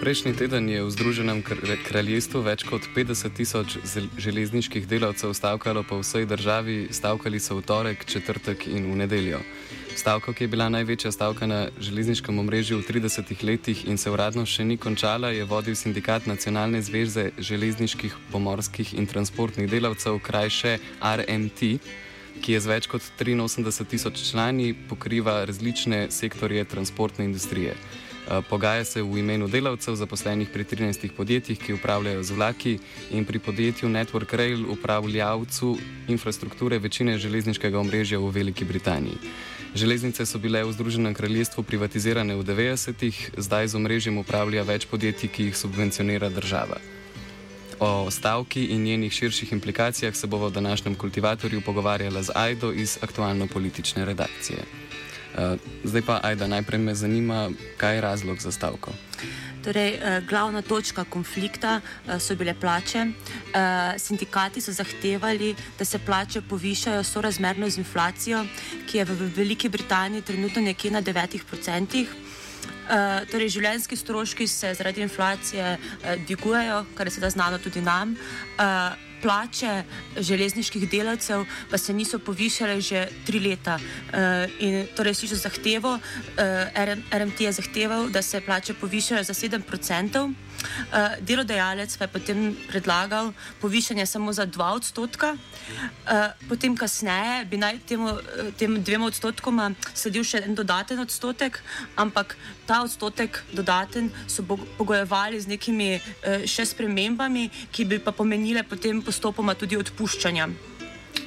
Prejšnji teden je v Združenem kraljestvu več kot 50 tisoč železniških delavcev stavkalo po vsej državi, stavkali so v torek, četrtek in v nedeljo. Stavka, ki je bila največja stavka na železniškem omrežju v 30 letih in se uradno še ni končala, je vodil sindikat Nacionalne zveze železniških, pomorskih in transportnih delavcev, krajše RMT, ki je z več kot 83 tisoč člani pokriva različne sektorje transportne industrije. Eh, pogaja se v imenu delavcev, zaposlenih pri 13 podjetjih, ki upravljajo z vlaki, in pri podjetju Network Rail, upravljavcu infrastrukture večine železniškega omrežja v Veliki Britaniji. Železnice so bile v Združenem kraljestvu privatizirane v 90-ih, zdaj z omrežjem upravlja več podjetij, ki jih subvencionira država. O stavki in njenih širših implikacijah se bomo v današnjem kultivatorju pogovarjali z Aido iz aktualno-politične redakcije. Eh, zdaj pa, ajda, najprej me zanima, kaj je razlog za stavko. Torej, eh, glavna točka konflikta eh, so bile plače. Sindikati so zahtevali, da se plače povišajo sorazmerno z inflacijo, ki je v Veliki Britaniji trenutno nekje na 9%. Torej, življenjski stroški se zaradi inflacije dvigujejo, kar je sedaj znano tudi nam plače železniških delavcev pa se niso povišale že tri leta. Uh, in torej že zahtevo, uh, eh, RMT je zahteval, da se plače povišajo za 7%. Uh, delodajalec pa je potem predlagal povišanje samo za 2 odstotka, uh, potem kasneje bi naj temu, tem dvema odstotkoma sledil še en dodaten odstotek, ampak ta odstotek dodaten so pogojevali z nekimi še spremembami, ki bi pa pomenile potem postopoma tudi odpuščanja.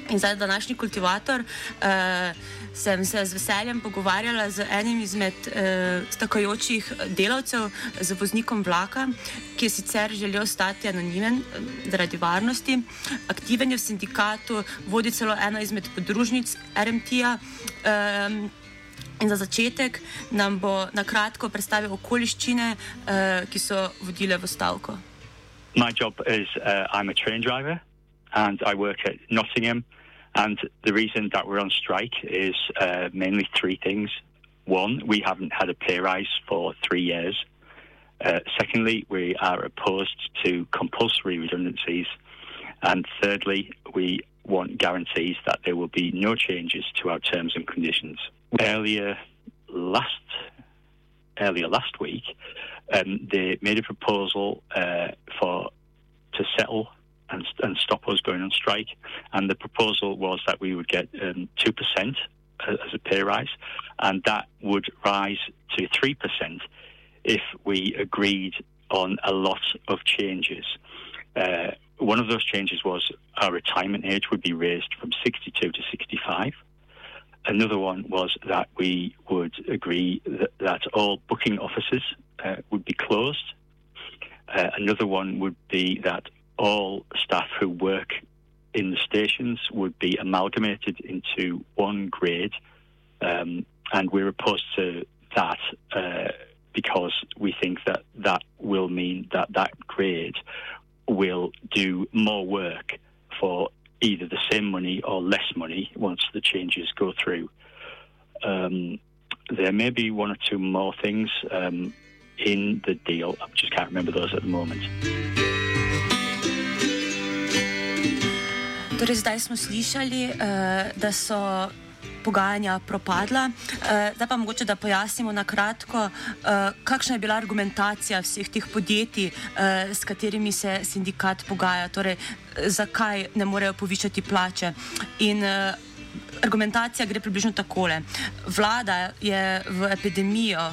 In zdaj, današnji kultivator, uh, sem se z veseljem pogovarjala z enim izmed uh, stakajočih delavcev, z voznikom vlaka, ki je sicer želel ostati anonimen zaradi varnosti. Aktiven je v sindikatu, vodi celo eno izmed podružnic RMT-ja. Um, In za začetek nam bo na kratko predstavil okoliščine, uh, ki so vodile v stavko. Moj job je, da sem train driver in work at Nottingham. And the reason that we're on strike is uh, mainly three things. One, we haven't had a pay rise for three years. Uh, secondly, we are opposed to compulsory redundancies. And thirdly, we want guarantees that there will be no changes to our terms and conditions. Earlier last earlier last week, um, they made a proposal uh, for to settle and, and stop us going on strike. And the proposal was that we would get um, 2% as a pay rise, and that would rise to 3% if we agreed on a lot of changes. Uh, one of those changes was our retirement age would be raised from 62 to 65. Another one was that we would agree that, that all booking offices uh, would be closed. Uh, another one would be that all staff who work in the stations would be amalgamated into one grade, um, and we're opposed to that uh, because we think that that will mean that that grade will do more work for either the same money or less money once the changes go through. Um, there may be one or two more things um, in the deal. I just can't remember those at the moment. Torej, zdaj smo slišali, uh, da so pogajanja propadla. Uh, zdaj pa mogoče, da pojasnimo na kratko, uh, kakšna je bila argumentacija vseh teh podjetij, uh, s katerimi se sindikat pogaja, torej zakaj ne morejo povišati plače. In, uh, Argumentacija gre približno takole. Vlada je, epidemijo,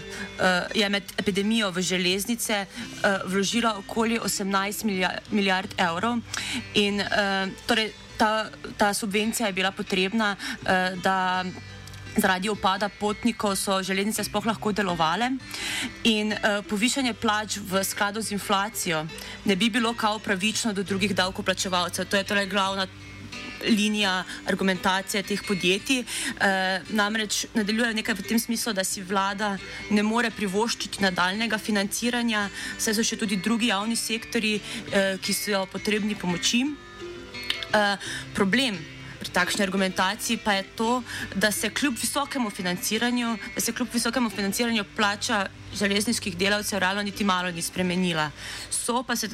je med epidemijo v železnice vložila okoli 18 milijard, evrov in torej ta, ta subvencija je bila potrebna, uh, da zaradi upada potnikov so železnice sploh lahko delovale in uh, povišanje plač v skladu z inflacijo ne bi bilo kao pravično do drugih davkoplačevalcev. To je torej glavna linija argumentacije teh podjetij. E, namreč nadaljuje nekaj v tem smislu, da si vlada ne more privoščiti nadaljnega financiranja, saj so še tudi drugi javni sektori, e, ki so potrebni pomoči. Uh, problem pri takšni argumentaciji pa je to, da se kljub visokemu financiranju, da se kljub visokemu financiranju plača železniških delavcev realno niti malo ni spremenila. So pa se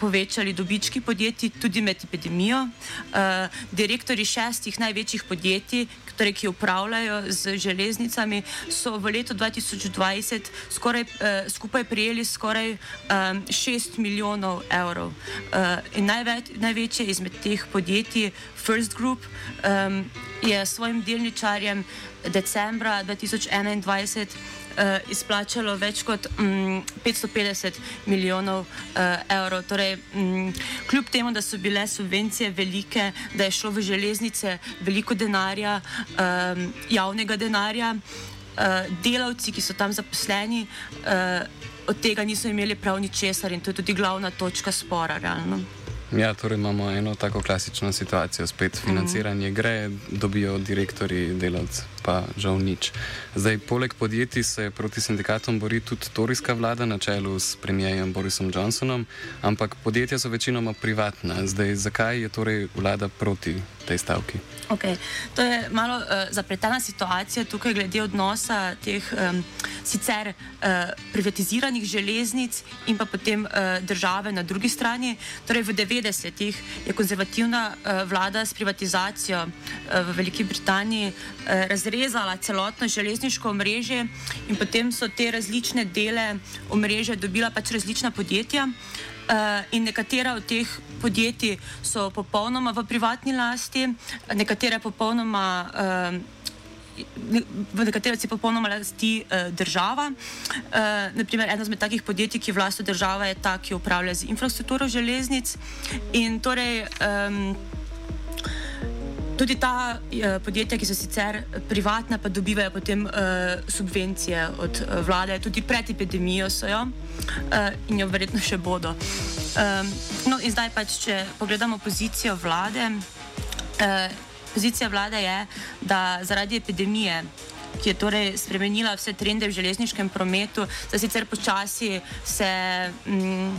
povečali dobički podjetij tudi med epidemijo. Uh, direktori šestih največjih podjetij, torej, ki upravljajo z železnicami, so v letu 2020 skoraj, uh, skupaj prijeli skoraj um, 6 milijonov evrov. In največ, največje izmed teh podjetij, First Group, um, je svojim delničarjem decembra 2021 uh, izplačalo več kot um, mm, 550 milijonov uh, evrov. Torej, um, kljub temu, da so bile subvencije velike, da je šlo v železnice veliko denarja, um, javnega denarja, uh, delavci, ki so tam zaposleni, uh, od tega niso imeli prav ničesar in to je tudi glavna točka spora. Realno. Ja, torej imamo eno tako klasično situacijo, spet financiranje gre, dobijo direktori, delavci, pa žal nič. Zdaj, poleg podjetij se proti sindikatom bori tudi torijska vlada na čelu s premijejem Borisom Johnsonom, ampak podjetja so večinoma privatna. Zdaj, zakaj je torej vlada proti tej stavki? Okay. To je malo uh, zapletena situacija tukaj glede odnosa teh um, sicer uh, privatiziranih železnic in pa potem uh, države na drugi strani. Torej v 90-ih je konzervativna uh, vlada s privatizacijo uh, v Veliki Britaniji uh, razrezala celotno železniško omrežje in potem so te različne dele omrežja dobila pač različna podjetja. Uh, in nekatera od teh podjetij so popolnoma v privatni lasti, nekatere popolnoma. Uh, V nekaterih se popolnoma lasti uh, država. Uh, naprimer, eno izmed takih podjetij, ki vlasto država, je ta, ki upravlja z infrastrukturo železnic. In torej. Um, Tudi ta uh, podjetja, ki so sicer privatna, pa dobivajo potem uh, subvencije od uh, vlade, tudi pred epidemijo so jo uh, in jo verjetno še bodo. Um, no, in zdaj pač, če pogledamo pozicijo vlade, uh, pozicija vlade je, da zaradi epidemije ki je torej spremenila vse trende v železniškem prometu, da sicer počasi se mm,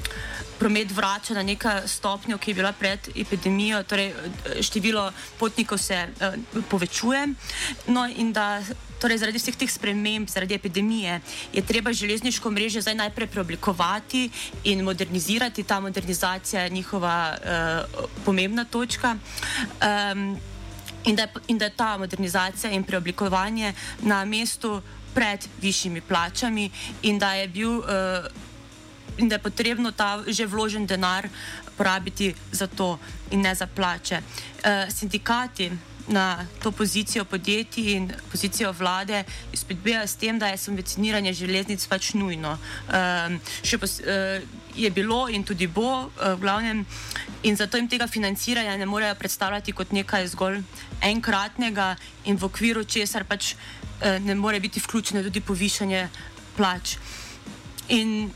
promet vrača na neko stopnjo, ki je bila pred epidemijo, torej število potnikov se uh, povečuje. No, in da torej zaradi vseh teh sprememb, zaradi epidemije, je treba železniško mrežo zdaj najprej preoblikovati in modernizirati. Ta modernizacija je njihova uh, pomembna točka. Um, in da, in da je ta modernizacija in preoblikovanje na mestu pred višjimi plačami, in da je, bil, uh, in da je potrebno ta že vložen denar porabiti za to in ne za plače. Uh, sindikati na to pozicijo podjetij in pozicijo vlade izpodbijajo s tem, da je subvencioniranje železnic pač nujno. Um, pos, uh, je bilo in tudi bo uh, v glavnem. In zato jim tega financiranja ne morejo predstavljati kot nekaj zgolj enkratnega in v okviru česar pač uh, ne more biti vključeno tudi povišanje plač. In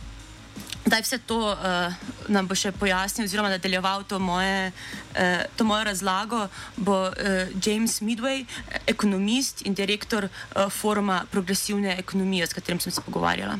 da je vse to uh, nam bo še pojasnil, oziroma nadaljeval to, moje, uh, to mojo razlago, bo uh, James Midway, ekonomist in direktor uh, foruma progresivne ekonomije, s katerim sem se pogovarjala.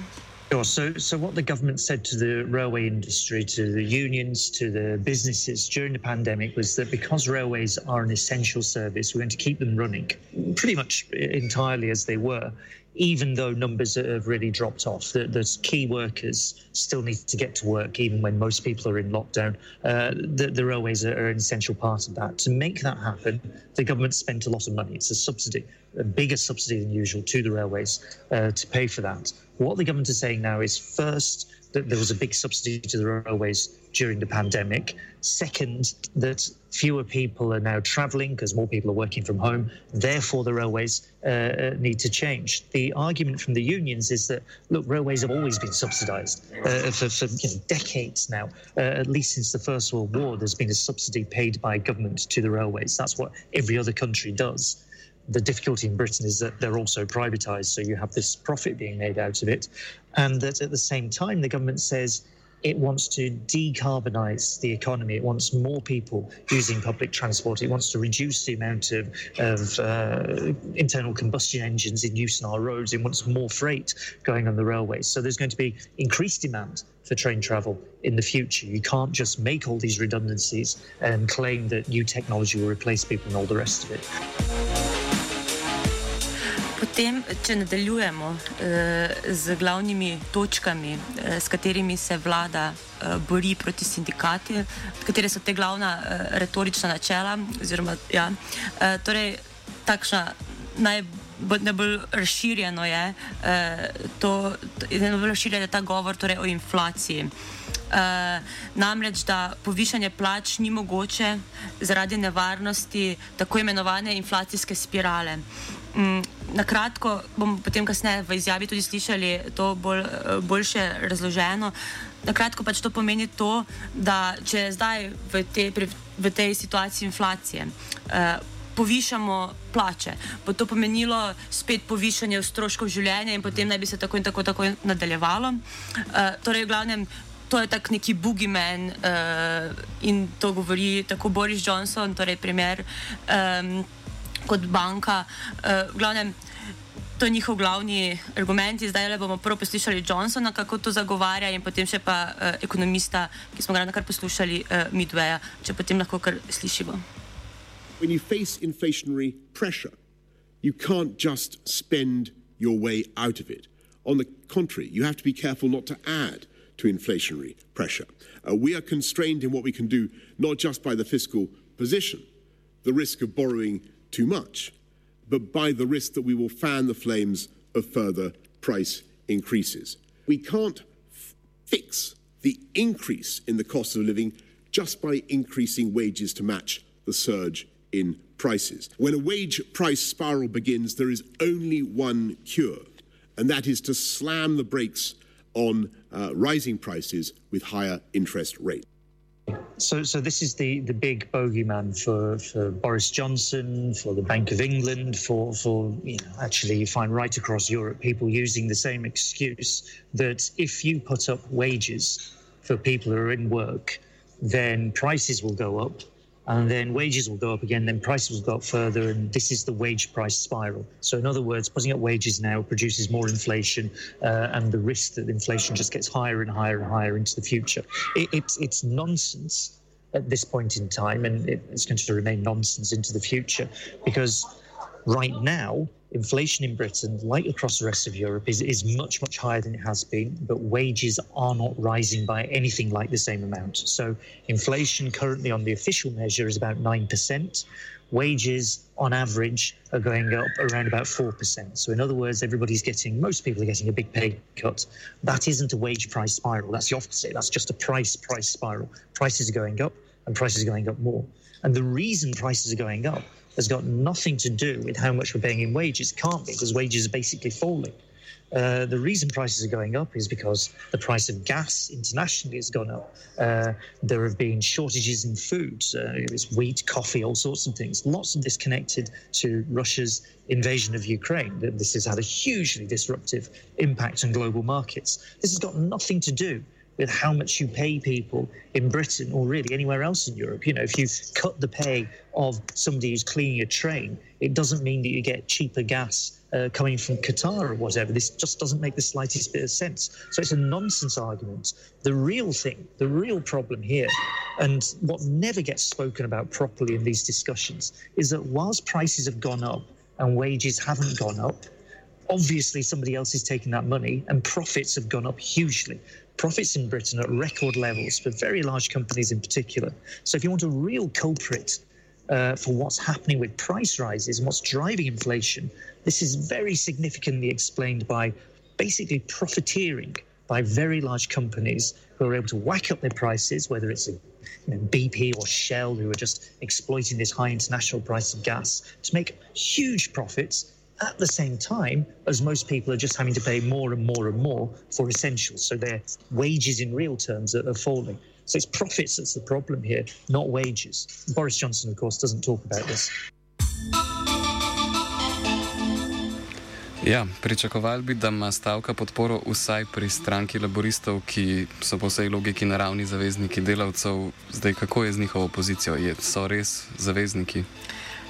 So, so what the government said to the railway industry, to the unions, to the businesses during the pandemic was that because railways are an essential service, we're going to keep them running pretty much entirely as they were. Even though numbers have really dropped off. There's key workers still need to get to work, even when most people are in lockdown. Uh, the, the, railways are, an essential part of that. To make that happen, the government spent a lot of money. It's a subsidy, a bigger subsidy than usual to the railways uh, to pay for that. What the government is saying now is first, that there was a big subsidy to the railways during the pandemic. Second, that fewer people are now travelling because more people are working from home. Therefore, the railways uh, uh, need to change. The argument from the unions is that, look, railways have always been subsidised uh, for, for you know, decades now. Uh, at least since the First World War, there's been a subsidy paid by government to the railways. That's what every other country does the difficulty in Britain is that they're also privatized, so you have this profit being made out of it. And that at the same time, the government says it wants to decarbonize the economy. It wants more people using public transport. It wants to reduce the amount of, of uh, internal combustion engines in use on our roads. It wants more freight going on the railways. So there's going to be increased demand for train travel in the future. You can't just make all these redundancies and claim that new technology will replace people and all the rest of it. Potem, če nadaljujemo eh, z glavnimi točkami, eh, s katerimi se vlada eh, bori proti sindikati, katere so te glavna eh, retorična načela, oziroma ja, eh, torej, takšna najbolj. Najbolj razširjeno je eh, to, najbolj razširjen je ta govor torej o inflaciji. Eh, namreč, da povišanje plač ni mogoče zaradi nevarnosti tako imenovane inflacijske spirale. Mm, na kratko bomo potem kasneje v izjavi tudi slišali to bolj, eh, boljše razloženo. Na kratko pač to pomeni to, da če zdaj v, te, v tej situaciji inflacije uh, povišamo plače, bo to pomenilo spet povišanje stroškov življenja in potem naj bi se tako in tako, tako nadaljevalo. Uh, torej, v glavnem. To je tak neki boogeyman uh, in to govori tako Boris Johnson, torej primer. Um, kot banka. Uh, glavnem, to je njihov glavni argument. Zdaj le bomo prvo poslušali Johnsona, kako to zagovarja, in potem še pa uh, ekonomista, ki smo ga kar poslušali, uh, Midwaya, če potem lahko kar slišimo. When you face inflationary pressure, you can't just spend your way out of it. On the contrary, you have to be careful not to add to inflationary pressure. Uh, we are constrained in what we can do, not just by the fiscal position, the risk of borrowing too much, but by the risk that we will fan the flames of further price increases. We can't fix the increase in the cost of living just by increasing wages to match the surge in prices. When a wage price spiral begins, there is only one cure, and that is to slam the brakes on uh, rising prices with higher interest rates. So, so this is the, the big bogeyman for, for Boris Johnson, for the Bank of England, for, for you know, actually you find right across Europe people using the same excuse that if you put up wages for people who are in work, then prices will go up and then wages will go up again, then prices will go up further, and this is the wage price spiral. So, in other words, putting up wages now produces more inflation, uh, and the risk that inflation just gets higher and higher and higher into the future. It, it's, it's nonsense at this point in time, and it, it's going to remain nonsense into the future because right now, inflation in Britain, like across the rest of Europe, is, is much, much higher than it has been, but wages are not rising by anything like the same amount. So, inflation currently on the official measure is about 9%. Wages on average are going up around about 4%. So, in other words, everybody's getting, most people are getting a big pay cut. That isn't a wage price spiral. That's the opposite. That's just a price price spiral. Prices are going up and prices are going up more. And the reason prices are going up has got nothing to do with how much we're paying in wages. It can't be because wages are basically falling. Uh, the reason prices are going up is because the price of gas internationally has gone up. Uh, there have been shortages in food, uh, it's wheat, coffee, all sorts of things. Lots of this connected to Russia's invasion of Ukraine. This has had a hugely disruptive impact on global markets. This has got nothing to do with how much you pay people in Britain or really anywhere else in Europe. You know, if you cut the pay of somebody who's cleaning a train, it doesn't mean that you get cheaper gas uh, coming from Qatar or whatever. This just doesn't make the slightest bit of sense. So it's a nonsense argument. The real thing, the real problem here, and what never gets spoken about properly in these discussions, is that whilst prices have gone up and wages haven't gone up, obviously somebody else is taking that money and profits have gone up hugely. Profits in Britain at record levels for very large companies in particular. So if you want a real culprit uh, for what's happening with price rises and what's driving inflation, this is very significantly explained by basically profiteering by very large companies who are able to whack up their prices, whether it's a you know, BP or Shell who are just exploiting this high international price of gas to make huge profits at the same time as most people are just having to pay more and more and more for essentials. So their wages in real terms are, are falling. So it's profits that's the problem here, not wages. Boris Johnson, of course, doesn't talk about this. Ja, pričakovali bi, da ima stavka podporo vsaj pri stranki laboristov, ki so po vsej logiki naravni zavezniki delavcev. Zdaj, kako je z njihovo pozicijo? Je, so res zavezniki?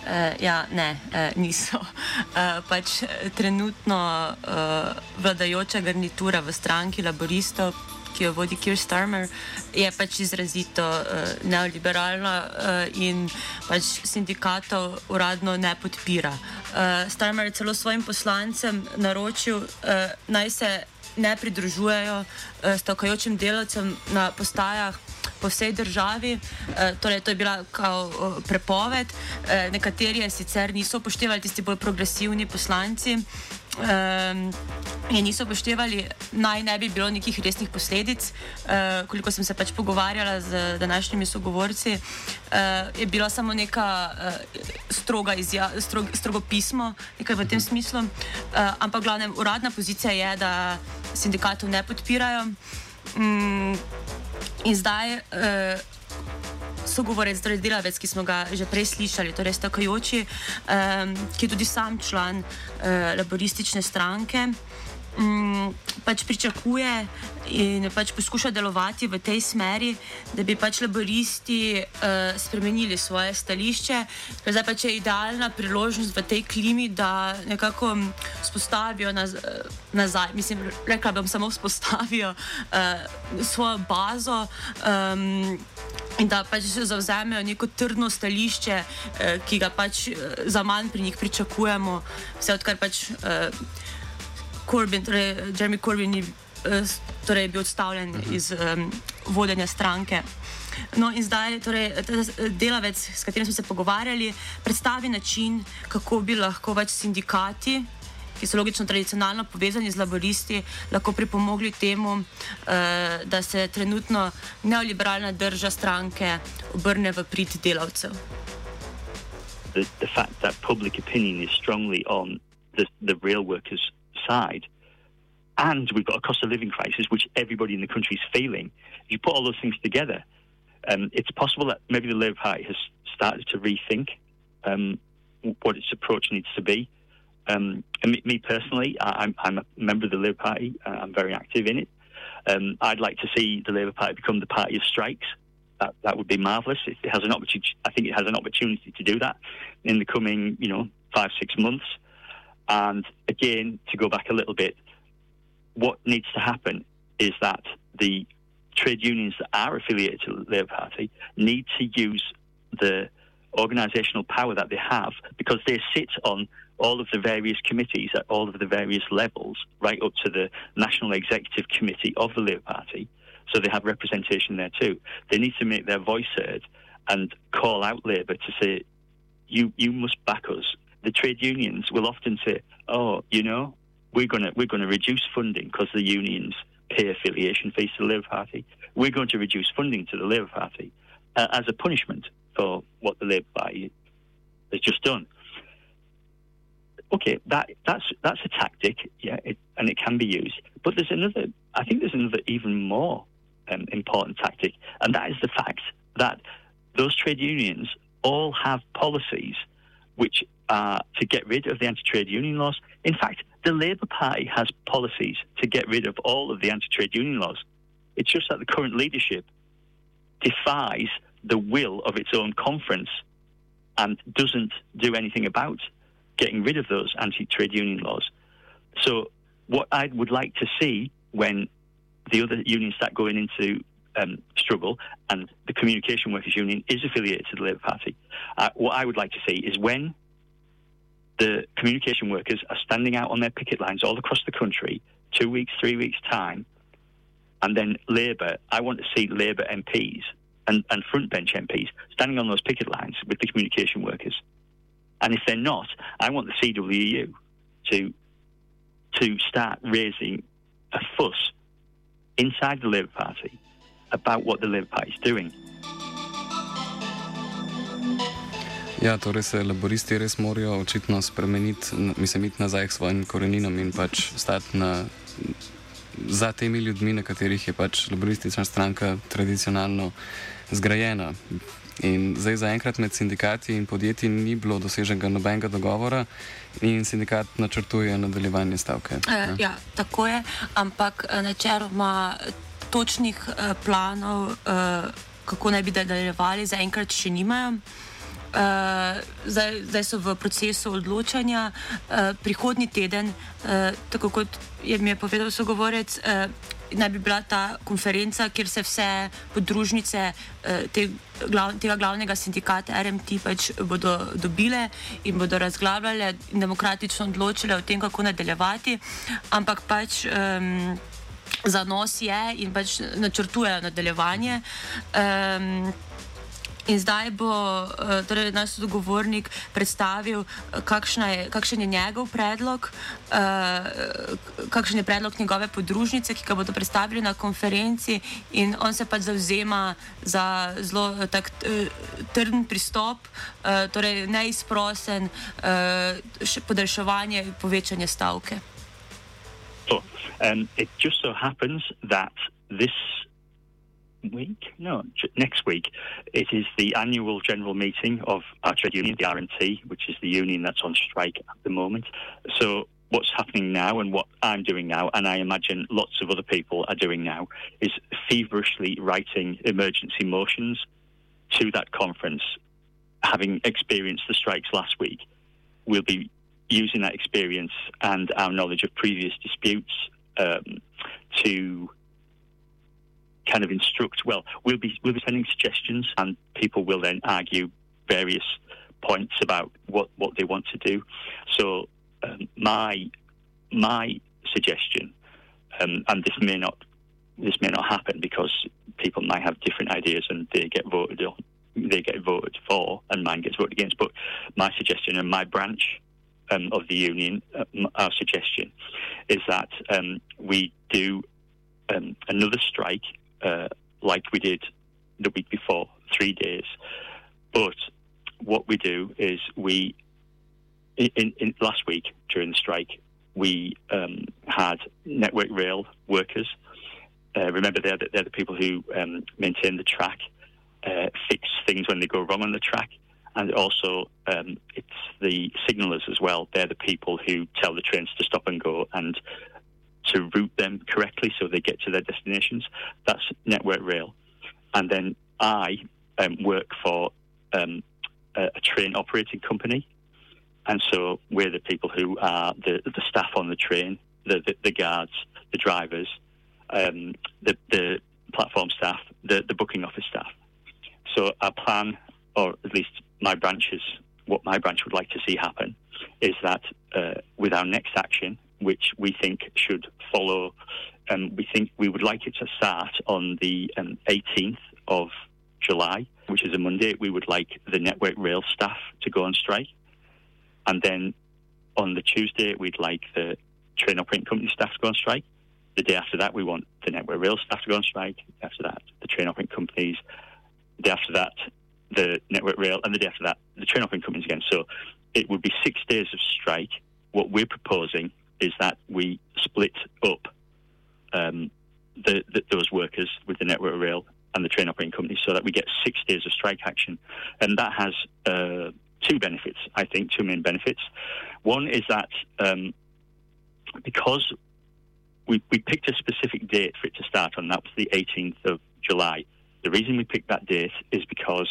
Uh, ja, ne, uh, niso. Uh, pač trenutno uh, vladajoča garnitura v stranki laboristov, ki jo vodi Kir Starmer, je pač izrazito uh, neoliberalna uh, in pač sindikatov uradno ne podpira. Uh, Starmer je celo svojim poslancem naročil, uh, naj se ne pridružujejo uh, stavkajočim delavcem na postajah po vsej državi. E, torej, to je bila kao, prepoved. E, nekateri je sicer niso upoštevali, tisti bolj progresivni poslanci. Um, je niso upoštevali, naj ne bi bilo nekih resnih posledic. Uh, koliko sem se pač pogovarjala z današnjimi sogovorci, uh, je bila samo neka uh, stroga izja, strog, strogo pismo, nekaj v tem smislu. Uh, ampak glavnem, uradna pozicija je, da sindikatov ne podpirajo. Um, In zdaj uh, sogovorec, torej delavec, ki smo ga že prej slišali, torej stakajoči, um, ki je tudi sam član uh, laboristične stranke um, pač pričakuje in pač poskuša delovati v tej smeri, da bi pač laboristi uh, spremenili svoje stališče. Zdaj pač je idealna priložnost v tej klimi, da nekako spostavijo naz, nazaj, mislim, rekla bom samo spostavijo uh, svojo bazo. Um, In da pač zauzamejo neko trdno stališče, eh, ki ga pač eh, za manj pri njih pričakujemo, vse odkar pač eh, Corbyn, torej Jeremy Corbyn je uh, torej bil odstavljen uh mhm. -huh. iz um, vodenja stranke. No, in zdaj torej, delavec, s katerim smo se pogovarjali, predstavi način, kako bi lahko več sindikati, ki so logično tradicionalno povezani z laboristi, lahko pripomogli temu, uh, da se trenutno neoliberalna drža stranke obrne v prid delavcev. The, the fact that public opinion is strongly on the, the real workers' side. And we've got a cost of living crisis, which everybody in the country is feeling. You put all those things together, um, it's possible that maybe the Labour Party has started to rethink um, what its approach needs to be. Um, me, me personally, I, am I'm a member of the Labour Party. Uh, I'm very active in it. Um, I'd like to see the Labour Party become the party of strikes. That, that would be marvellous. It has an opportunity. I think it has an opportunity to do that in the coming, you know, five six months. And again, to go back a little bit, what needs to happen is that the trade unions that are affiliated to the Labour Party need to use the organisational power that they have because they sit on all of the various committees at all of the various levels, right up to the National Executive Committee of the Labour Party. So they have representation there too. They need to make their voice heard and call out Labour to say, you, you must back us the trade unions will often say, "Oh, you know, we're going to we're going to reduce funding because the unions pay affiliation fees to the Labour Party. We're going to reduce funding to the Labour Party uh, as a punishment for what the Labour Party has just done." Okay, that that's that's a tactic, yeah, it, and it can be used. But there's another. I think there's another even more um, important tactic, and that is the fact that those trade unions all have policies which uh, to get rid of the anti trade union laws. In fact, the Labour Party has policies to get rid of all of the anti trade union laws. It's just that the current leadership defies the will of its own conference and doesn't do anything about getting rid of those anti trade union laws. So, what I would like to see when the other unions start going into um, struggle and the Communication Workers Union is affiliated to the Labour Party, uh, what I would like to see is when the communication workers are standing out on their picket lines all across the country, two weeks, three weeks' time, and then Labour, I want to see Labour MPs and, and frontbench MPs standing on those picket lines with the communication workers. And if they're not, I want the CWU to to start raising a fuss inside the Labour Party about what the Labour Party is doing. Ja, torej se laboristi res morajo očitno spremeniti, mislim, iti nazaj k svojim koreninam in pač stati na, za temi ljudmi, na katerih je pač laboristična stranka tradicionalno zgrajena. In zdaj zaenkrat med sindikati in podjetji ni bilo doseženega nobenega dogovora in sindikat načrtuje nadaljevanje stavke. E, ja, tako je, ampak eh, načeloma točnih eh, planov, eh, kako naj bi nadaljevali, zaenkrat še nimajo. Uh, zdaj, zdaj so v procesu odločanja. Uh, prihodnji teden, uh, tako kot je mi je povedal sogovorec, uh, naj bi bila ta konferenca, kjer se vse podružnice uh, te, glav, tega glavnega sindikata RMT pač bodo dobile in bodo razglabljale in demokratično odločile o tem, kako nadaljevati. Ampak pač. Um, Za nos je in pač načrtujejo nadaljevanje. Um, In zdaj bo eh, torej, naš dogovornik predstavil, eh, je, kakšen je njegov predlog, uh, kakšen je predlog njegove podružnice, ki ga bodo predstavili na konferenci. In on se pač zauzema za zelo tak, trden pristop, uh, torej neizprosen, uh, podaljševanje in povečanje stavke. So, um, it just so happens that this week, no, next week, it is the annual general meeting of our trade union, the RNT, which is the union that's on strike at the moment. So what's happening now and what I'm doing now, and I imagine lots of other people are doing now, is feverishly writing emergency motions to that conference. Having experienced the strikes last week, we'll be using that experience and our knowledge of previous disputes um, to kind of instruct. Well, we'll be we'll be sending suggestions, and people will then argue various points about what what they want to do. So um, my my suggestion, um, and this may not this may not happen because people might have different ideas and they get voted on, they get voted for, and mine gets voted against. But my suggestion and my branch um, of the union, uh, our suggestion, is that um, we do um, another strike uh, like we did the week before, three days. But what we do is we, in, in last week during the strike, we um, had Network Rail workers. Uh, remember, they're the, they're the people who um, maintain the track, uh, fix things when they go wrong on the track, and also um, it's the signallers as well. They're the people who tell the trains to stop and go and to route them correctly so they get to their destinations. That's Network Rail. And then I um, work for um, a, a, train operating company. And so we're the people who are the, the staff on the train, the, the, the guards, the drivers, um, the, the platform staff, the, the booking office staff. So our plan, or at least my branches, what my branch would like to see happen, is that uh, with our next action, which we think should follow. Um, we think we would like it to start on the um, 18th of July, which is a Monday. We would like the Network Rail staff to go on strike. And then on the Tuesday, we'd like the train operating company staff to go on strike. The day after that, we want the Network Rail staff to go on strike. After that, the train operating companies. The day after that, the Network Rail. And the day after that, the train operating companies again. So it would be six days of strike. What we're proposing is that we split up um, the, the, those workers with the Network Rail and the train operating company so that we get six days of strike action. And that has uh, two benefits, I think, two main benefits. One is that um, because we, we picked a specific date for it to start on, that was the 18th of July. The reason we picked that date is because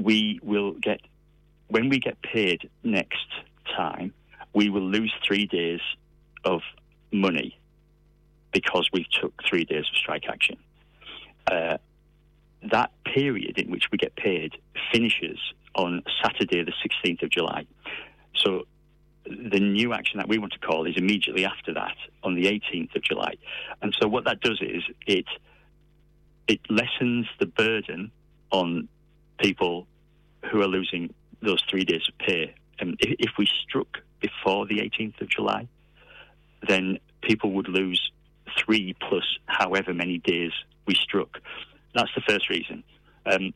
we will get, when we get paid next time, we will lose three days of money because we took three days of strike action. Uh, that period in which we get paid finishes on Saturday, the 16th of July. So the new action that we want to call is immediately after that on the 18th of July. And so what that does is it it lessens the burden on people who are losing those three days of pay. And if, if we struck before the 18th of July, then people would lose three plus however many days we struck. That's the first reason. Um,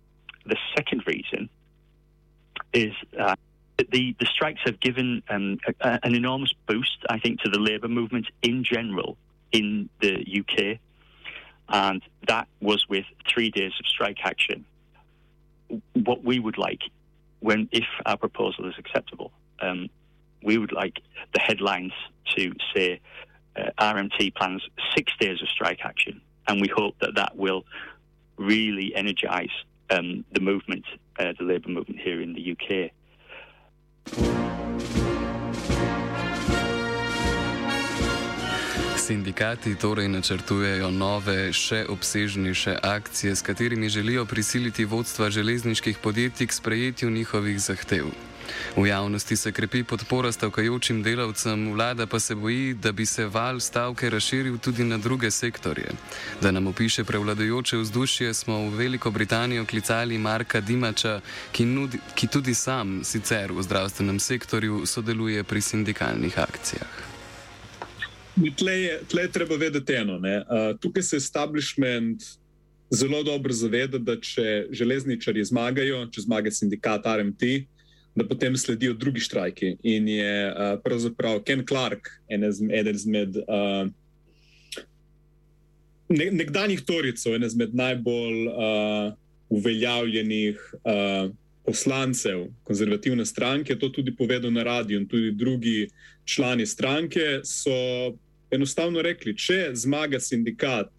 the second reason is uh, the, the strikes have given um, a, an enormous boost, I think, to the labour movement in general in the UK. And that was with three days of strike action. What we would like, when if our proposal is acceptable, um, we would like the headlines to say uh, RMT plans six days of strike action, and we hope that that will really energise um, the movement, uh, the labour movement here in the UK. Sindikati torej načrtujejo nove, še obsežnejše akcije, s katerimi želijo prisiliti vodstva železniških podjetij k sprejetju njihovih zahtev. V javnosti se krepi podpora stavkajočim delavcem, vlada pa se boji, da bi se val stavke razširil tudi na druge sektorje. Da nam opiše prevladojoče vzdušje, smo v Veliko Britanijo klicali Marka Dimača, ki, nudi, ki tudi sam sicer v zdravstvenem sektorju sodeluje pri sindikalnih akcijah. Tle je, tle je treba vedeti eno. Uh, tukaj se establishment zelo dobro zaveda, da če železničari zmagajo, če zmaga sindikat RMT, da potem sledijo drugi štrajki. In je uh, pravzaprav Ken Clark, eden izmed uh, ne, nekdanjih Toricov, eden izmed najbolj uh, uveljavljenih uh, poslancev konzervativne stranke, to tudi povedal na radiju in tudi drugi člani stranke, so enostavno rekli, če zmaga sindikat.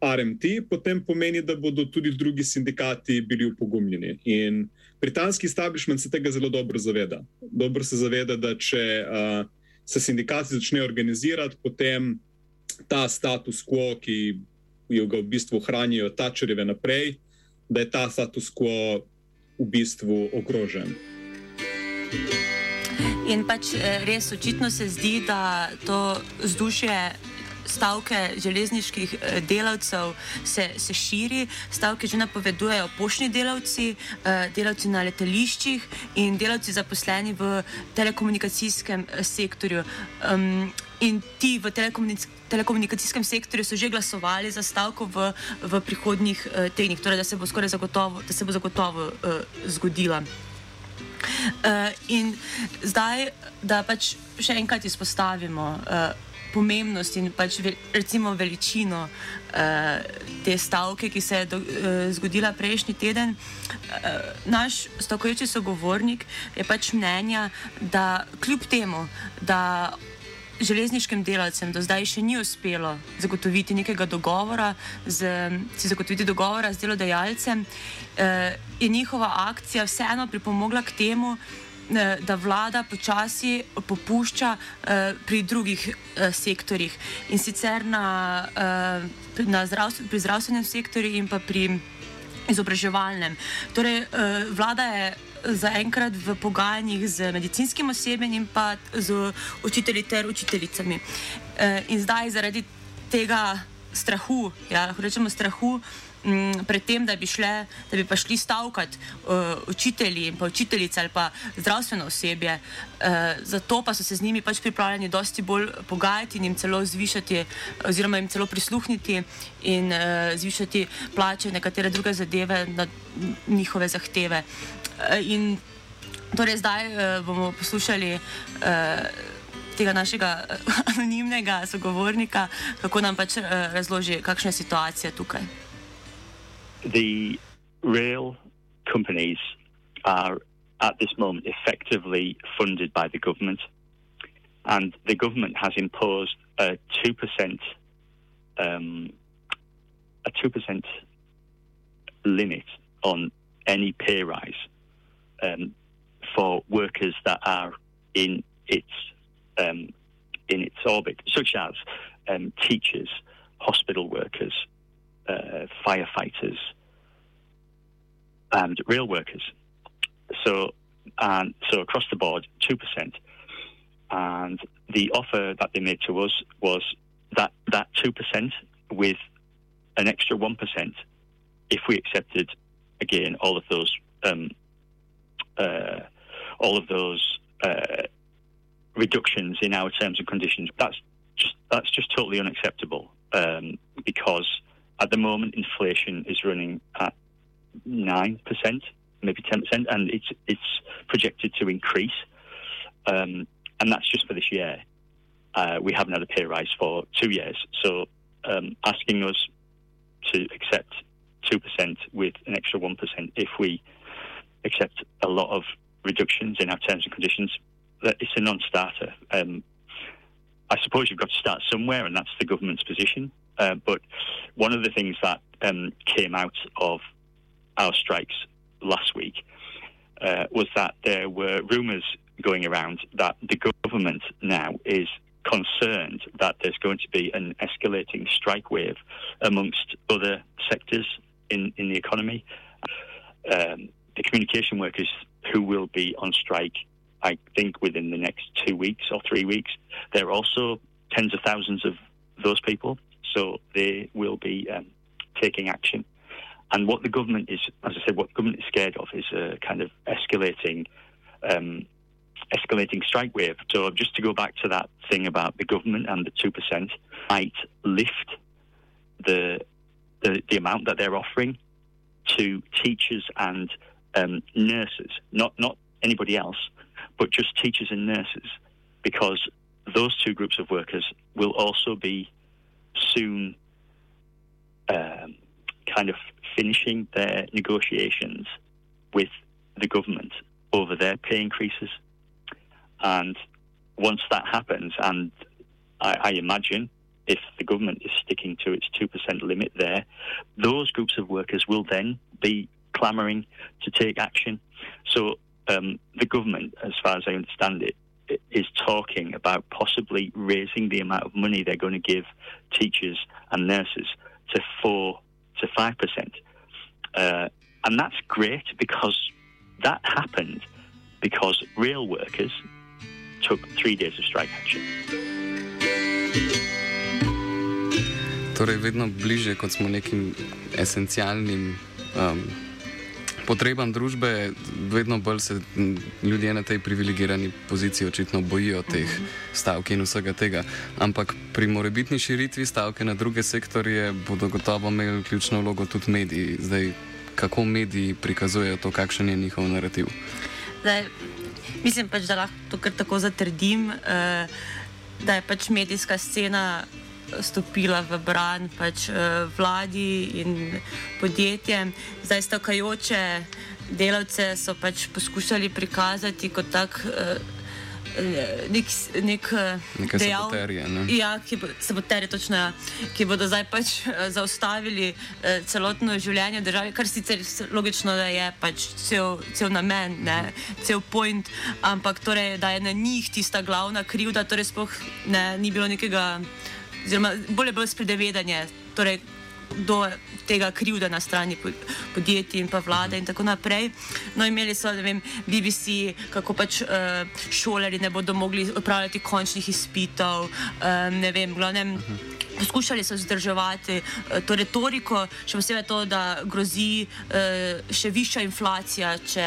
RMT, potem pomeni, da bodo tudi drugi sindikati bili upogumljeni. In uh, britanski establishment se tega zelo dobro zaveda. Dobro se zaveda, da če uh, se sindikati začnejo organizirati, potem ta status quo, ki jo ga v bistvu hranijo tačerjeve naprej, da je ta status quo v bistvu ogrožen. In pač eh, res očitno se zdi, da to vzdušje stavke železniških eh, delavcev se, se širi, stavke že napovedujejo poštni delavci, eh, delavci na letališčih in delavci zaposleni v telekomunikacijskem eh, sektorju. In ti v telekomunikacijskem sektorju so že glasovali za stavko v, v prihodnjih tednih, torej da se bo skoraj zagotovo, da se bo zagotovo uh, zgodila. Uh, in zdaj, da pač še enkrat izpostavimo. Uh, pomembnost in pač recimo veličino uh, te stavke, ki se je do, uh, zgodila prejšnji teden. Uh, naš stavkajoči sogovornik je pač mnenja, da kljub temu, da železniškim delavcem do zdaj še ni uspelo zagotoviti nekega dogovora z, zagotoviti dogovora z delodajalcem, uh, je njihova akcija vseeno pripomogla k temu, Eh, da vlada počasi popušča eh, pri drugih eh, sektorjih in sicer na, na zdravstven, pri zdravstvenem sektorju in pa pri izobraževalnem. Torej, vlada je zaenkrat v pogajanjih z medicinskim osebjem in pa z učitelji ter učiteljicami. In zdaj zaradi tega strahu, ja, lahko rečemo strahu, Mm, pred tem, da bi, šle, da bi pa šli stavkati uh, učitelji in pa učiteljice ali pa zdravstveno osebje. Uh, zato pa so se z njimi pač pripravljeni dosti bolj pogajati in jim celo zvišati, oziroma jim celo prisluhniti in uh, zvišati plače, nekatere druge zadeve na njihove zahteve. Uh, in torej zdaj uh, bomo poslušali. Uh, Tega našega anonimnega sogovornika, kako nam pač razloži, kakšna je situacija tukaj. The rail companies are at this moment effectively funded by the government, and the government has imposed a two percent um, a two percent limit on any pay rise um, for workers that are in its um, in its orbit, such as um, teachers, hospital workers, uh, firefighters, and rail workers. So and so across the board, 2%. And the offer that they made to us was that, that 2% with an extra 1% if we accepted, again, all of those, um, uh, all of those uh, reductions in our terms and conditions. That's just, that's just totally unacceptable um, because at the moment inflation is running at 9%, maybe 10%, and it's, it's projected to increase. Um, and that's just for this year. Uh, we haven't had a pay rise for two years. So um, asking us to accept 2% with an extra 1% if we accept a lot of reductions in our terms and conditions, that it's a non-starter. Um, I suppose you've got to start somewhere, and that's the government's position. Uh, but one of the things that um, came out of our strikes last week uh, was that there were rumours going around that the government now is concerned that there's going to be an escalating strike wave amongst other sectors in, in the economy. Um, the communication workers who will be on strike, I think, within the next two weeks or three weeks, there are also tens of thousands of those people, so they will be um, taking action. And what the government is, as I said, what the government is scared of is a kind of escalating um, escalating strike wave. So just to go back to that thing about the government and the two percent might lift the, the the amount that they're offering to teachers and um, nurses, not not anybody else, but just teachers and nurses, because those two groups of workers will also be soon um, kind of finishing their negotiations with the government over their pay increases. And once that happens, and I, I imagine if the government is sticking to its 2% limit there, those groups of workers will then be clamouring to take action. So um, the government, as far as I understand it, is talking about possibly raising the amount of money they're going to give teachers and nurses to 4 to 5%. Uh, and that's great because that happened because rail workers took three days of strike action. Torej, vedno bliže kot smo nekim esencialnim um, potrebam družbe, vedno bolj se ljudje na tej privilegirani poziciji očitno bojijo teh stavk in vsega tega. Ampak pri morebitni širitvi stavke na druge sektorje bodo gotovo imeli ključno vlogo tudi mediji. Zdaj, kako mediji prikazujejo to, kakšen je njihov narativ? Zdaj, mislim pač, da lahko to kar tako zatrdim, eh, da je pač medijska scena stopila v bran pač, eh, vladi in podjetjem. Zdaj stavkajoče delavce so pač poskušali prikazati kot tak. Eh, nek, nek Neke dejav- saboterje, ne? Ja, ki, bo, saboterje, točno, ja, ki bodo zdaj pač eh, zaustavili eh, celotno življenje v državi, kar sicer logično da je pač cel, cel namen, ne, cel point, ampak torej, da je na njih tista glavna krivda, torej sploh ne, ni bilo nekega, oziroma bolje bilo spredevedanje. Torej, do tega krivda na strani po- podjetij in pa vlade in tako naprej. No, imeli so, ne vem, BBC, kako pač uh, šolari ne bodo mogli upravljati končnih izpitov, um, ne vem, glavnem. Poskušali so zdrževati eh, to retoriko, še posebej to, da grozi eh, še višja inflacija, če,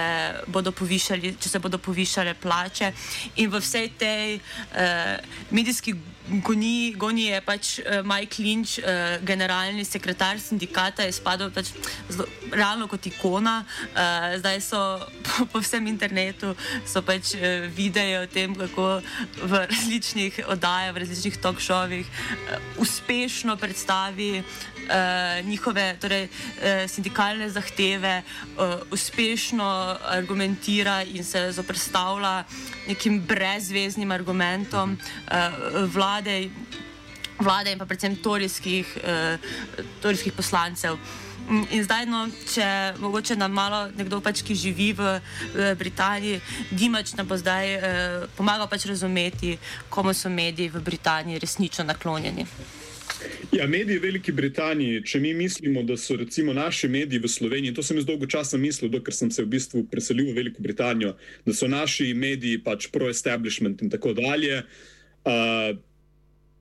povišali, če se bodo povišale plače. In v vsej tej eh, medijski goniji, goniji je pač eh, Mike Lynch, eh, generalni sekretar sindikata, je spadal pač zelo, realno kot ikona. Eh, zdaj so po, po vsem internetu pač eh, videi o tem, kako v različnih oddajah, v različnih talk-showih eh, uspešno predstavi uh, njihove torej, uh, sindikalne zahteve, uh, uspešno argumentira in se zoprstavlja nekim brezveznim argumentom uh, vlade. vlade in pa predvsem torijskih, uh, torijskih poslancev. In zdaj, no, če mogoče nam malo nekdo, pač, ki živi v, v Britaniji, Dimač nam bo zdaj eh, pomagal pač razumeti, komu so mediji v Britaniji resnično naklonjeni. Ja, mediji v Veliki Britaniji, če mi mislimo, da so recimo naši mediji v Sloveniji, to sem jaz dolgo časa mislil, dokler sem se v bistvu preselil v Veliko Britanijo, da so naši mediji pač pro-establishment in tako dalje. Uh,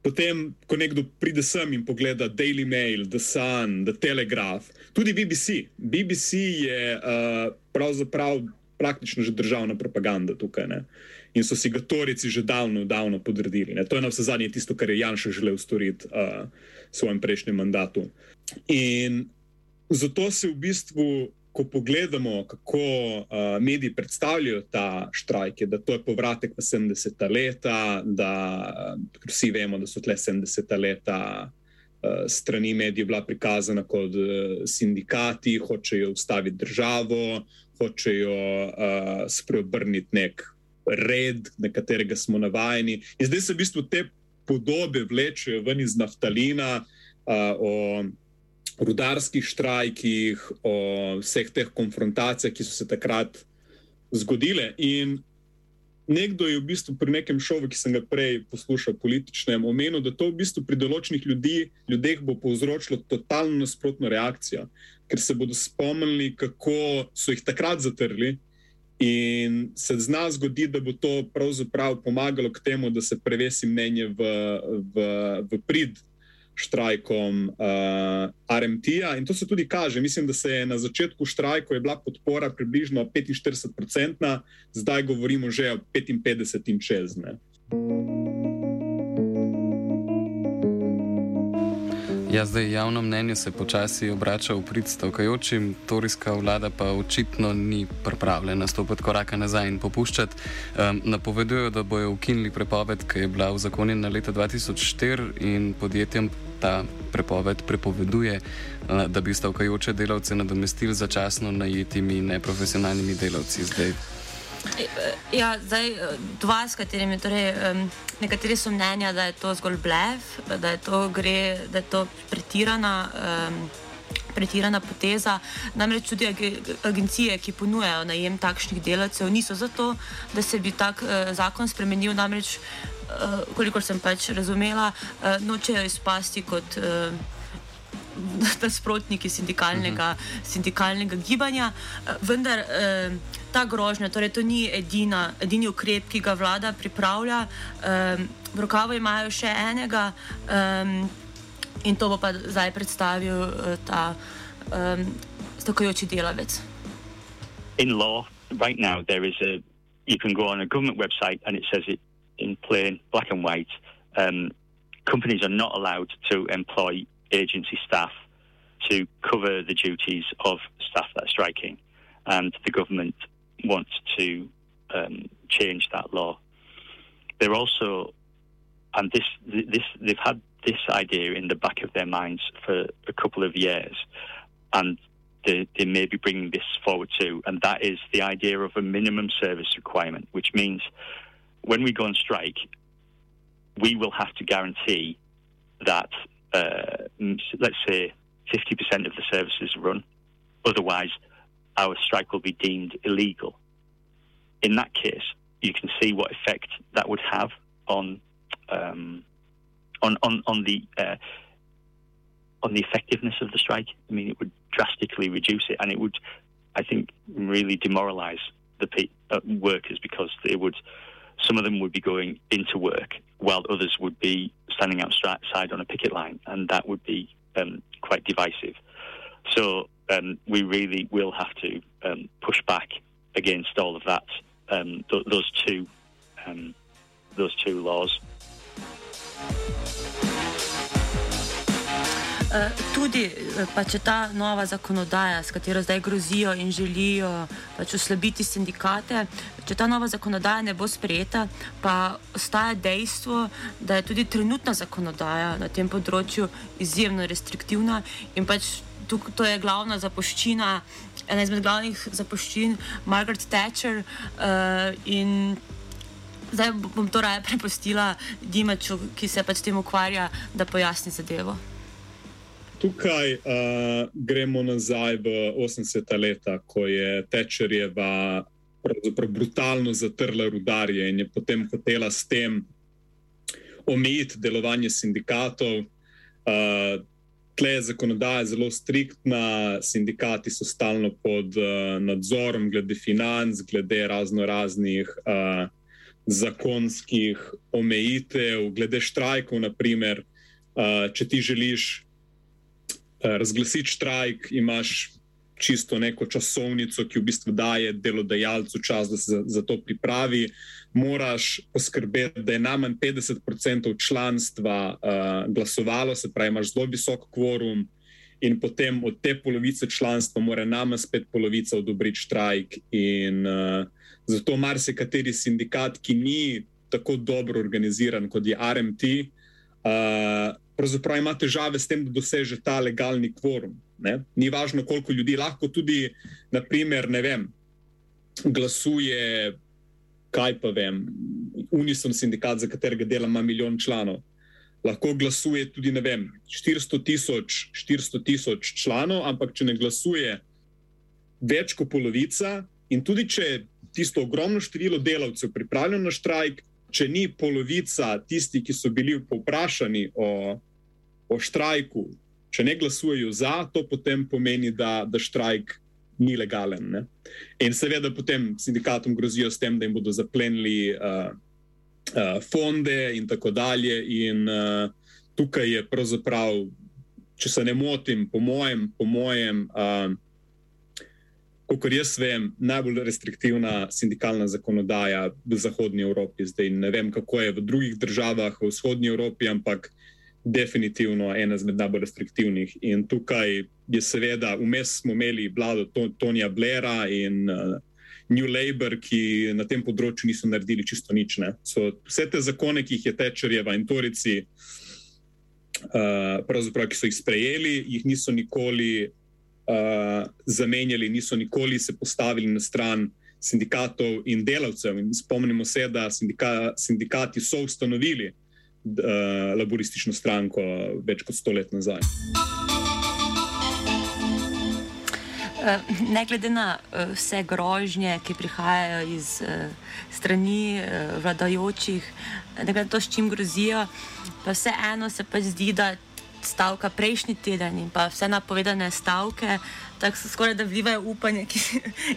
Potem, ko nekdo pride sem in pogleda Daily Mail, The Sun, The Telegraph, tudi BBC. BBC je uh, pravzaprav praktično že državna propaganda tukaj. Ne? In so si ga torici že davno, davno podredili. Ne? To je na vse zadnje tisto, kar je Janša želel storiti uh, v svojem prejšnjem mandatu. In zato se v bistvu ko pogledamo, kako uh, mediji predstavljajo ta štrajk, da to je povratek v 70-ta leta, da uh, vsi vemo, da so tle 70-ta leta uh, strani medijev bila prikazana kot uh, sindikati, hočejo ustaviti državo, hočejo uh, spreobrniti nek red, na katerega smo navajeni. In zdaj se v bistvu te podobe vlečejo ven iz naftalina. Uh, o, rudarskih štrajkih, o vseh teh konfrontacijah, ki so se takrat zgodile. In nekdo je v bistvu pri nekem šovu, ki sem ga prej poslušal, političnem, omenil, da to v bistvu pri določenih ljudi, ljudeh bo povzročilo totalno nasprotno reakcijo, ker se bodo spomnili, kako so jih takrat zatrli. In se zna zgoditi, da bo to pravzaprav pomagalo k temu, da se prevesi mnenje v, v, v prid štrajkom uh, eh, RMT-ja. In to se tudi kaže. Mislim, da se je na začetku štrajka bila podpora približno 45-odstotna, zdaj govorimo že o 55 in čez. Ne. Ja, zdaj javno mnenje se počasi obrača v prid stavkajočim, torijska vlada pa očitno ni pripravljena stopiti koraka nazaj in popuščati. Um, napovedujejo, da bojo ukinili prepoved, ki je bila v zakonjena leta 2004 in podjetjem ta prepoved prepoveduje, da bi stavkajoče delavce nadomestili začasno najetimi neprofesionalnimi delavci. Zdaj, ja, zdaj, e, dva, s katerimi, torej, nekateri so mnenja, da je to zgolj blef, da je to, gre, da je to pretirana, pretirana poteza. Namreč tudi agencije, ki ponujajo najem takšnih delavcev, niso zato, da se bi tak zakon spremenil. Namreč, kolikor sem pač razumela, nočejo izpasti kot nasprotniki sindikalnega, uh mhm. -huh. sindikalnega gibanja. Vendar eh, ta grožnja, torej to ni edina, edini ukrep, ki ga vlada pripravlja. Eh, v rokavu imajo še enega eh, in to bo pa zdaj predstavil eh, ta eh, stakajoči delavec. In law, right now, there is a, you can go on a government website and it says it in plain black and white. Um, companies are not allowed to employ agency staff to cover the duties of staff that are striking, and the government wants to um, change that law. They're also, and this, this, they've had this idea in the back of their minds for a couple of years, and they, they may be bringing this forward too, and that is the idea of a minimum service requirement, which means when we go on strike, we will have to guarantee that uh, let's say 50% of the services run. Otherwise, our strike will be deemed illegal. In that case, you can see what effect that would have on um, on, on on the uh, on the effectiveness of the strike. I mean, it would drastically reduce it, and it would, I think, really demoralise the pe- uh, workers because they would some of them would be going into work while others would be standing outside on a picket line, and that would be um, quite divisive. So um, we really will have to um, push back against all of that, um, th- those two, um, those two laws. Tudi, eh, pa če ta nova zakonodaja, s katero zdaj grozijo in želijo pač oslabiti sindikate, če ta nova zakonodaja ne bo sprejeta, pa ostaja dejstvo, da je tudi trenutna zakonodaja na tem področju izjemno restriktivna in pač tukaj, to je glavna zapoščina, ena izmed glavnih zapoščin Margaret Thatcher uh, in zdaj bom to raje prepustila Dimaču, ki se pač s tem ukvarja, da pojasni zadevo. Tukaj uh, gremo nazaj v 80-ta leta, ko je Tečerjeva brutalno zatrla rudarje in je potem hotela s tem omejiti delovanje sindikatov. Uh, tle je zakonodaja zelo striktna, sindikati so stalno pod uh, nadzorom, glede financ, glede razno raznih uh, zakonskih omejitev, glede štrajkov. Naprimer, uh, če ti želiš uh, razglasiti štrajk, imaš čisto neko časovnico, ki v bistvu daje delodajalcu čas, da se za, za to pripravi. Moraš poskrbeti, da je najmanj 50% članstva uh, glasovalo, se pravi, imaš zelo visok kvorum, in potem od te polovice članstva mora najmanj spet polovica odobriti štrajk. In uh, zato marsikateri sindikat, ki ni tako dobro organiziran kot je RMT, uh, pravzaprav ima težave s tem, da doseže ta legalni kvorum. Ne? Ni važno, koliko ljudi lahko tudi, naprimer, ne vem, glasuje, kaj pa vem, Unison sindikat, za katerega dela ima milijon članov. Lahko glasuje tudi, ne vem, 400 tisoč, 400 tisoč članov, ampak če ne glasuje več kot polovica, in tudi če je tisto ogromno število delavcev pripravljeno na štrajk, če ni polovica tistih, ki so bili povprašani o, o štrajku, če ne glasujejo za, to potem pomeni, da, da štrajk ni legalen. Ne? In seveda potem sindikatom grozijo s tem, da jim bodo zaplenili uh, uh, fonde in tako dalje. In uh, tukaj je pravzaprav, če se ne motim, po mojem, po mojem uh, kot jaz vem, najbolj restriktivna sindikalna zakonodaja v Zahodnji Evropi. Zdaj ne vem, kako je v drugih državah v Vzhodnji Evropi, ampak definitivno ena izmed najbolj restriktivnih. In tukaj je seveda, vmes smo imeli vlado Tonija Blaira in uh, New Labour, ki na tem področju niso naredili čisto nič. So, vse te zakone, ki jih je Tečerjeva in Torici, uh, pravzaprav, ki so jih sprejeli, jih niso nikoli uh, zamenjali, niso nikoli se postavili na stran sindikatov in delavcev. In spomnimo se, da sindika, sindikati so ustanovili uh, laboristično stranko več kot sto let nazaj. Ne glede na vse grožnje, ki prihajajo iz strani vladajočih, ne glede na to, s čim grozijo, pa vseeno se pa zdi, da stavka prejšnji teden in pa vse napovedane stavke, tako skoraj da vlivajo upanje, ki,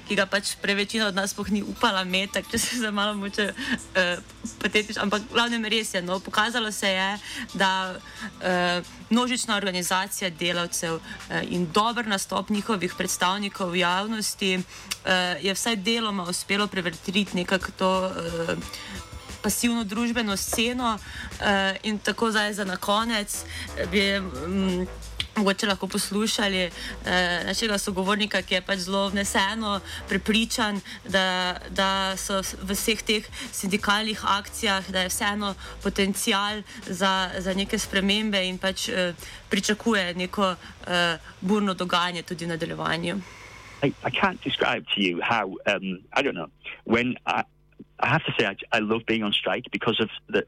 ki ga pač prevečina od nas spoh ni upala imeti, če se za malo moče uh, patetično. Ampak glavnem res je, no, pokazalo se je, da uh, množična organizacija delavcev uh, in dober nastop njihovih predstavnikov v javnosti uh, je vsaj deloma uspelo prevrtiti nekako to. Uh, pasivno družbeno sceno. Uh, in tako zdaj za na konec bi. Um, Mogoče lahko poslušali eh, našega sogovornika, ki je pač zelo vneseno prepričan, da, da so v vseh teh sindikalnih akcijah, da je vseeno potencial za, za neke spremembe in pač eh, pričakuje neko eh, burno dogajanje tudi v nadaljevanju. I, I can't describe to you how, um, I don't know, when I, I have to say, I, I love being on strike because of the,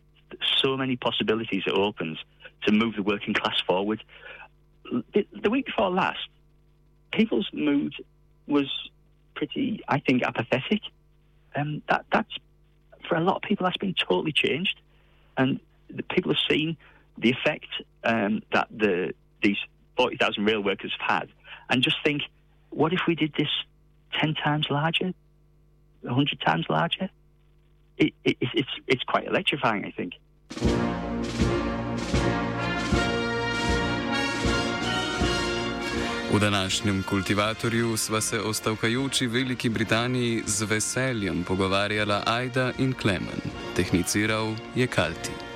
so many possibilities it opens to move the working class forward. The, the week before last, people's mood was pretty, I think, apathetic. Um, that that's for a lot of people that's been totally changed, and the people have seen the effect um, that the these forty thousand rail workers have had, and just think, what if we did this ten times larger, hundred times larger? It, it, it's, it's quite electrifying, I think. V današnjem kultivatorju sva se o stavkajoči Veliki Britaniji z veseljem pogovarjala Aida in Klemen. Tehniciral je Kalti.